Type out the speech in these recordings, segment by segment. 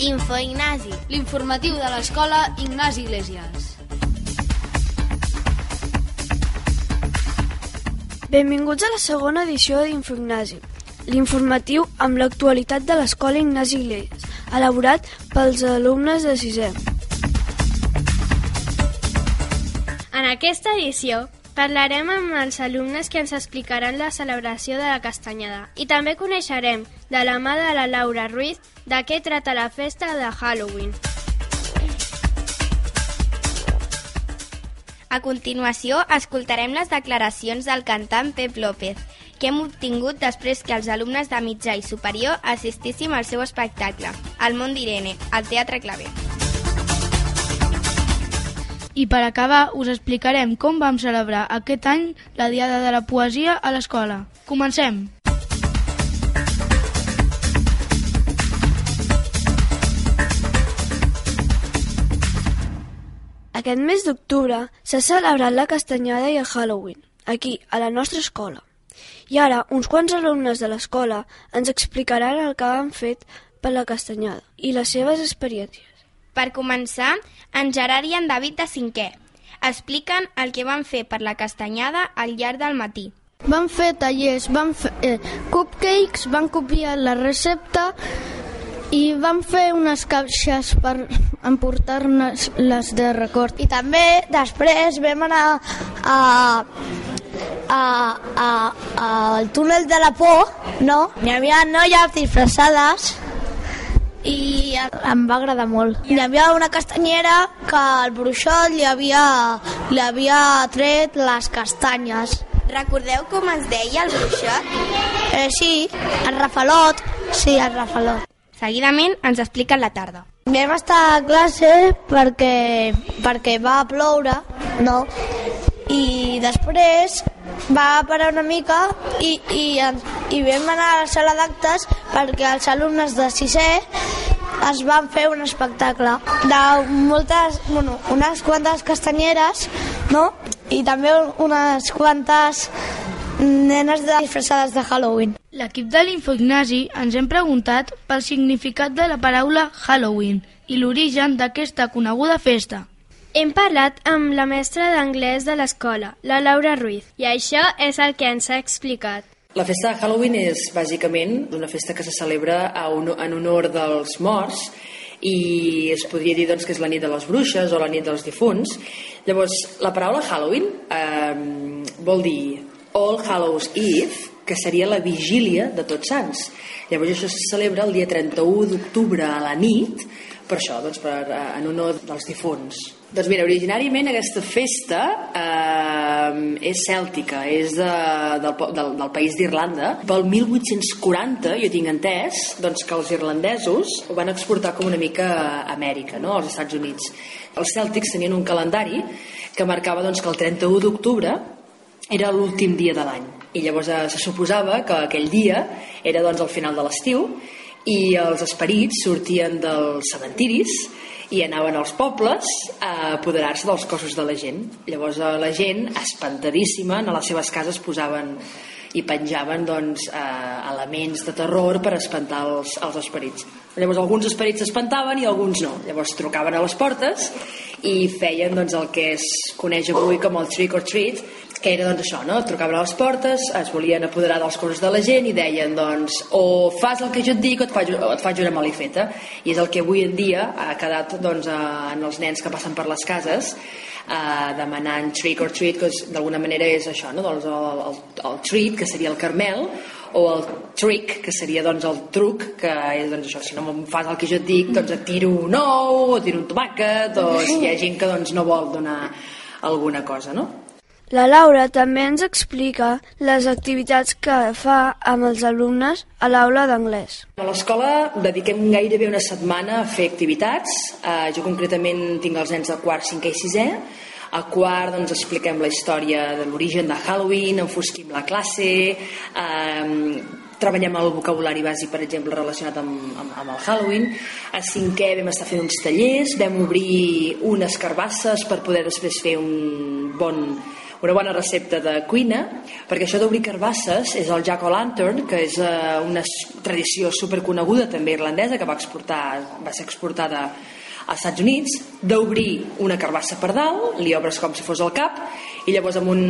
Info Ignasi. L'informatiu de l'escola Ignasi Iglesias. Benvinguts a la segona edició d'Infoignasi, l'informatiu amb l'actualitat de l'escola Ignasi Iglesias, elaborat pels alumnes de sisè. En aquesta edició parlarem amb els alumnes que ens explicaran la celebració de la castanyada i també coneixerem de la mà de la Laura Ruiz de què trata la festa de Halloween. A continuació, escoltarem les declaracions del cantant Pep López, que hem obtingut després que els alumnes de mitjà i superior assistíssim al seu espectacle, El món d'Irene, al Teatre Claver. I per acabar, us explicarem com vam celebrar aquest any la Diada de la Poesia a l'escola. Comencem! Aquest mes d'octubre s'ha celebrat la castanyada i el Halloween, aquí, a la nostra escola. I ara, uns quants alumnes de l'escola ens explicaran el que han fet per la castanyada i les seves experiències. Per començar, en Gerard i en David de cinquè expliquen el que van fer per la castanyada al llarg del matí. Van fer tallers, van fer eh, cupcakes, van copiar la recepta i van fer unes caixes per emportar-les de record. I també després vam anar a, a, a, a, al túnel de la por, no? Hi havia noies disfressades i em va agradar molt. Hi havia una castanyera que el bruixot li havia, li havia tret les castanyes. Recordeu com es deia el bruixot? Eh, sí, el Rafalot. Sí, el Rafalot. Seguidament ens expliquen la tarda. Vam estar a classe perquè, perquè va ploure, no? I després va parar una mica i, i, i vam anar a la sala d'actes perquè els alumnes de sisè es van fer un espectacle de moltes, bueno, unes quantes castanyeres, no? I també unes quantes nenes de disfressades de Halloween. L'equip de l'Infoignasi ens hem preguntat pel significat de la paraula Halloween i l'origen d'aquesta coneguda festa. Hem parlat amb la mestra d'anglès de l'escola, la Laura Ruiz, i això és el que ens ha explicat. La festa de Halloween és bàsicament una festa que se celebra un, en honor dels morts i es podria dir doncs, que és la nit de les bruixes o la nit dels difunts. Llavors, la paraula Halloween eh, vol dir All Hallows Eve, que seria la vigília de Tots Sants. Llavors això se celebra el dia 31 d'octubre a la nit, per això, doncs, per, en honor dels difunts. Doncs mira, originàriament aquesta festa eh, és cèltica, és de, del, del, del país d'Irlanda. Pel 1840, jo tinc entès, doncs que els irlandesos ho van exportar com una mica a Amèrica, no? als Estats Units. Els cèltics tenien un calendari que marcava doncs, que el 31 d'octubre era l'últim dia de l'any. I llavors eh, se suposava que aquell dia era doncs, el final de l'estiu i els esperits sortien dels cementiris i anaven als pobles a apoderar-se dels cossos de la gent. Llavors eh, la gent, espantadíssima, a les seves cases posaven i penjaven doncs, eh, elements de terror per espantar els, els esperits. Llavors alguns esperits s'espantaven i alguns no. Llavors trucaven a les portes i feien doncs, el que es coneix avui com el trick or treat, que era doncs això, no? trucaven a les portes, es volien apoderar dels cossos de la gent i deien doncs o fas el que jo et dic o et faig, o et faig una malifeta i és el que avui en dia ha quedat doncs, en els nens que passen per les cases eh, demanant trick or treat que d'alguna manera és això no? doncs el, el, el treat que seria el carmel o el trick, que seria doncs el truc, que és doncs això, si no em fas el que jo et dic, doncs et tiro un ou, o tiro un tomàquet, o si hi ha gent que doncs no vol donar alguna cosa, no? La Laura també ens explica les activitats que fa amb els alumnes a l'aula d'anglès. A l'escola dediquem gairebé una setmana a fer activitats. Eh, jo concretament tinc els nens de quart, cinquè i sisè. A quart doncs, expliquem la història de l'origen de Halloween, enfosquim la classe, eh, treballem el vocabulari bàsic, per exemple, relacionat amb, amb, amb el Halloween. A cinquè vam estar fent uns tallers, vam obrir unes carbasses per poder després fer un bon una bona recepta de cuina, perquè això d'obrir carbasses és el jack-o'-lantern, que és eh, una tradició superconeguda també irlandesa, que va, exportar, va ser exportada als Estats Units, d'obrir una carbassa per dalt, li obres com si fos el cap, i llavors amb un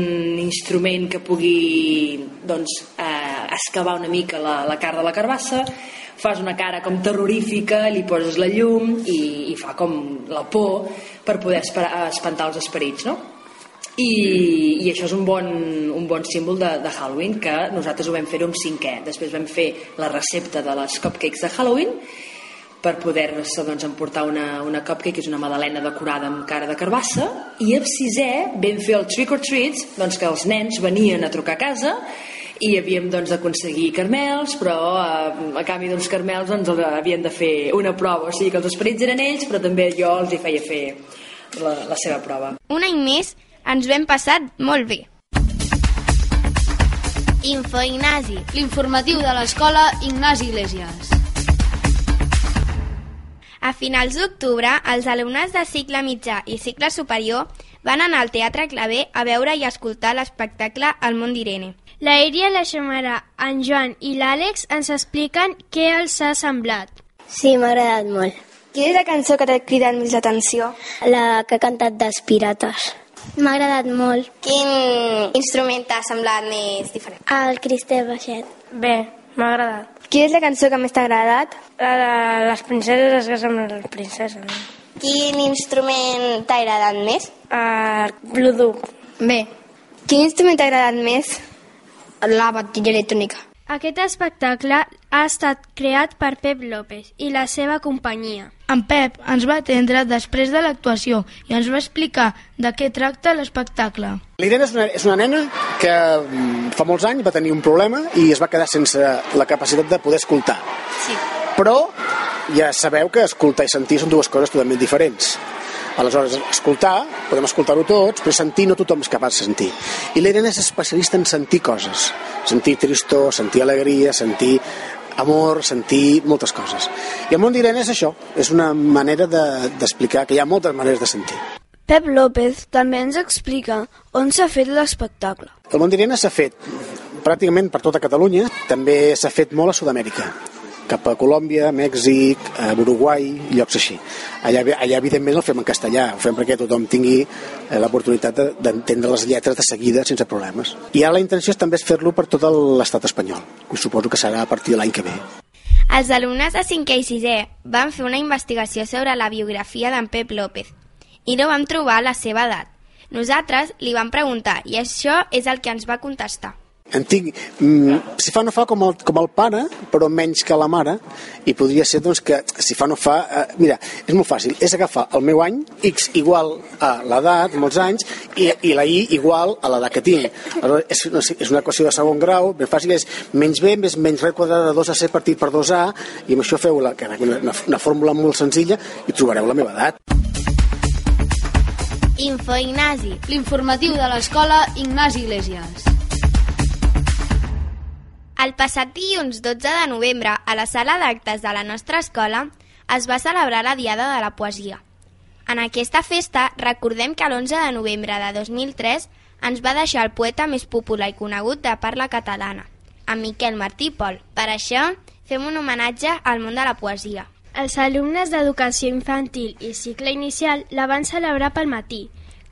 instrument que pugui doncs, eh, excavar una mica la, la carn de la carbassa, fas una cara com terrorífica, li poses la llum i, i fa com la por per poder espantar els esperits, no? I, i això és un bon, un bon símbol de, de Halloween que nosaltres ho vam fer un cinquè. Després vam fer la recepta de les cupcakes de Halloween per poder-se doncs, emportar una, una cupcake, que és una madalena decorada amb cara de carbassa, i el sisè vam fer el trick or treats, doncs que els nens venien a trucar a casa i havíem doncs, d'aconseguir carmels, però a, a canvi d'uns carmels doncs, havien de fer una prova, o sigui que els esperits eren ells, però també jo els hi feia fer la, la seva prova. Un any més ens ho hem passat molt bé. Info Ignasi. L'informatiu de l'escola Ignasi Iglesias. A finals d'octubre, els alumnes de cicle mitjà i cicle superior van anar al Teatre Clavé a veure i escoltar l'espectacle El món d'Irene. La Iria, la Xamara, en Joan i l'Àlex ens expliquen què els ha semblat. Sí, m'ha agradat molt. Quina és la cançó que t'ha cridat més l'atenció? La que ha cantat dels Pirates. M'ha agradat molt. Quin instrument t'ha semblat més diferent? El Cristel Baixet. Bé, m'ha agradat. Quina és la cançó que més t'ha agradat? La de les princeses es casen amb les princeses. Quin instrument t'ha agradat més? El bluduc. Bé. Quin instrument t'ha agradat més? La batilla electrònica. Aquest espectacle ha estat creat per Pep López i la seva companyia. En Pep ens va atendre després de l'actuació i ens va explicar de què tracta l'espectacle. L'Irene és, una, és una nena que mm, fa molts anys va tenir un problema i es va quedar sense la capacitat de poder escoltar. Sí. Però ja sabeu que escoltar i sentir són dues coses totalment diferents. Aleshores, escoltar, podem escoltar-ho tots, però sentir no tothom és capaç de sentir. I l'Irene és especialista en sentir coses. Sentir tristor, sentir alegria, sentir amor, sentir moltes coses. I el món d'Irene és això, és una manera d'explicar de, que hi ha moltes maneres de sentir. Pep López també ens explica on s'ha fet l'espectacle. El món d'Irene s'ha fet pràcticament per tota Catalunya, també s'ha fet molt a Sud-amèrica cap a Colòmbia, Mèxic, a Uruguai, llocs així. Allà, allà evidentment el fem en castellà, ho fem perquè tothom tingui eh, l'oportunitat d'entendre les lletres de seguida sense problemes. I ara la intenció també és fer-lo per tot l'estat espanyol, suposo que serà a partir de l'any que ve. Els alumnes de 5è i 6è van fer una investigació sobre la biografia d'en Pep López i no vam trobar la seva edat. Nosaltres li vam preguntar i això és el que ens va contestar en tinc, mm, si fa no fa com el, com el pare, però menys que la mare, i podria ser doncs, que si fa no fa... Eh, mira, és molt fàcil, és agafar el meu any, X igual a l'edat, molts anys, i, i la Y igual a l'edat que tinc. Aleshores, és, una, és una equació de segon grau, ben fàcil, és menys B més menys res quadrada de 2 a C partit per 2A, i amb això feu la, una, una fórmula molt senzilla i trobareu la meva edat. Info Ignasi. L'informatiu de l'escola Ignasi Iglesias. El passat dilluns 12 de novembre, a la sala d'actes de la nostra escola, es va celebrar la Diada de la Poesia. En aquesta festa recordem que l'11 de novembre de 2003 ens va deixar el poeta més popular i conegut de parla catalana, en Miquel Martí Pol. Per això fem un homenatge al món de la poesia. Els alumnes d'educació infantil i cicle inicial la van celebrar pel matí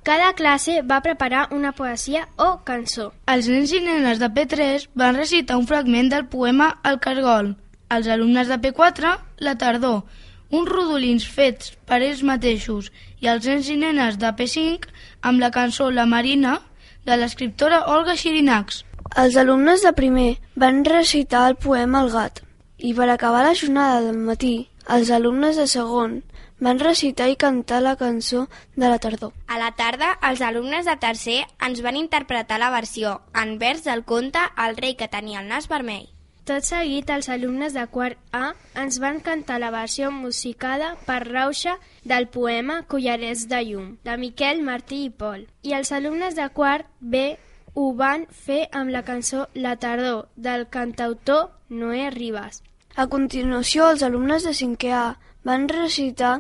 cada classe va preparar una poesia o cançó. Els nens i nenes de P3 van recitar un fragment del poema El Cargol. Els alumnes de P4, La tardor, uns rodolins fets per ells mateixos i els nens i nenes de P5 amb la cançó La Marina de l'escriptora Olga Xirinacs. Els alumnes de primer van recitar el poema El gat i per acabar la jornada del matí, els alumnes de segon van recitar i cantar la cançó de la tardor. A la tarda, els alumnes de tercer ens van interpretar la versió en vers del conte El rei que tenia el nas vermell. Tot seguit, els alumnes de quart A ens van cantar la versió musicada per Rauxa del poema Collarets de llum, de Miquel Martí i Pol. I els alumnes de quart B ho van fer amb la cançó La tardor, del cantautor Noé Ribas. A continuació, els alumnes de 5è A van recitar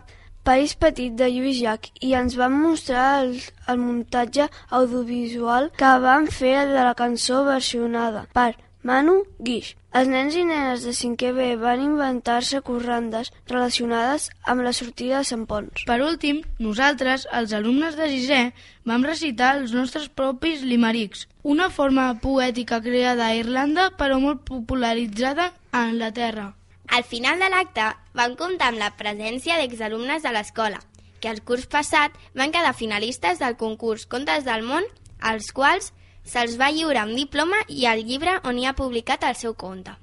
País Petit de Lluís Llach i ens van mostrar el, el muntatge audiovisual que van fer de la cançó versionada per Manu Guix. Els nens i nenes de 5è B van inventar-se corrandes relacionades amb la sortida de Sant Pons. Per últim, nosaltres, els alumnes de sisè, vam recitar els nostres propis limerics, una forma poètica creada a Irlanda però molt popularitzada a Anglaterra. Al final de l'acte vam comptar amb la presència d'exalumnes de l'escola, que el curs passat van quedar finalistes del concurs Contes del Món, als quals se'ls va lliurar un diploma i el llibre on hi ha publicat el seu conte.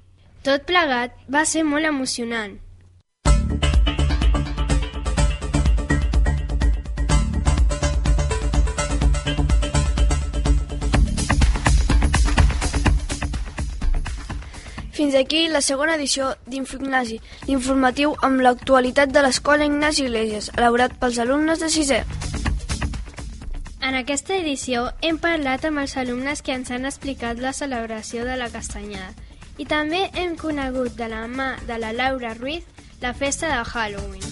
Tot plegat va ser molt emocionant. Fins aquí la segona edició d'Infoignasi, l'informatiu amb l'actualitat de l'Escola Ignasi Iglesias, elaborat pels alumnes de sisè. En aquesta edició hem parlat amb els alumnes que ens han explicat la celebració de la castanyada i també hem conegut de la mà de la Laura Ruiz la festa de Halloween.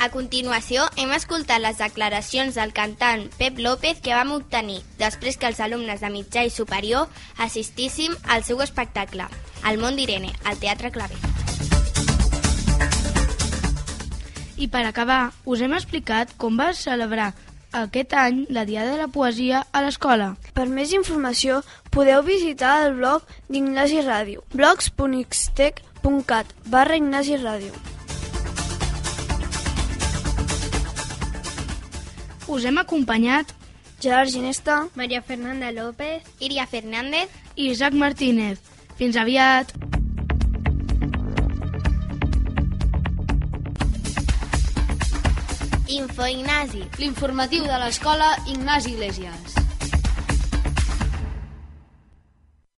A continuació, hem escoltat les declaracions del cantant Pep López que vam obtenir després que els alumnes de mitjà i superior assistíssim al seu espectacle, El món d'Irene, al Teatre Clavé. I per acabar, us hem explicat com va celebrar aquest any la Diada de la Poesia a l'escola. Per més informació podeu visitar el blog d'Ignasi Ràdio, blogs.ixtec.cat barra Ignasi Ràdio. Us hem acompanyat Gerard Ginesta, Maria Fernanda López, Iria Fernández i Isaac Martínez. Fins aviat! Info Ignasi. L'informatiu de l'escola Ignasi Iglesias.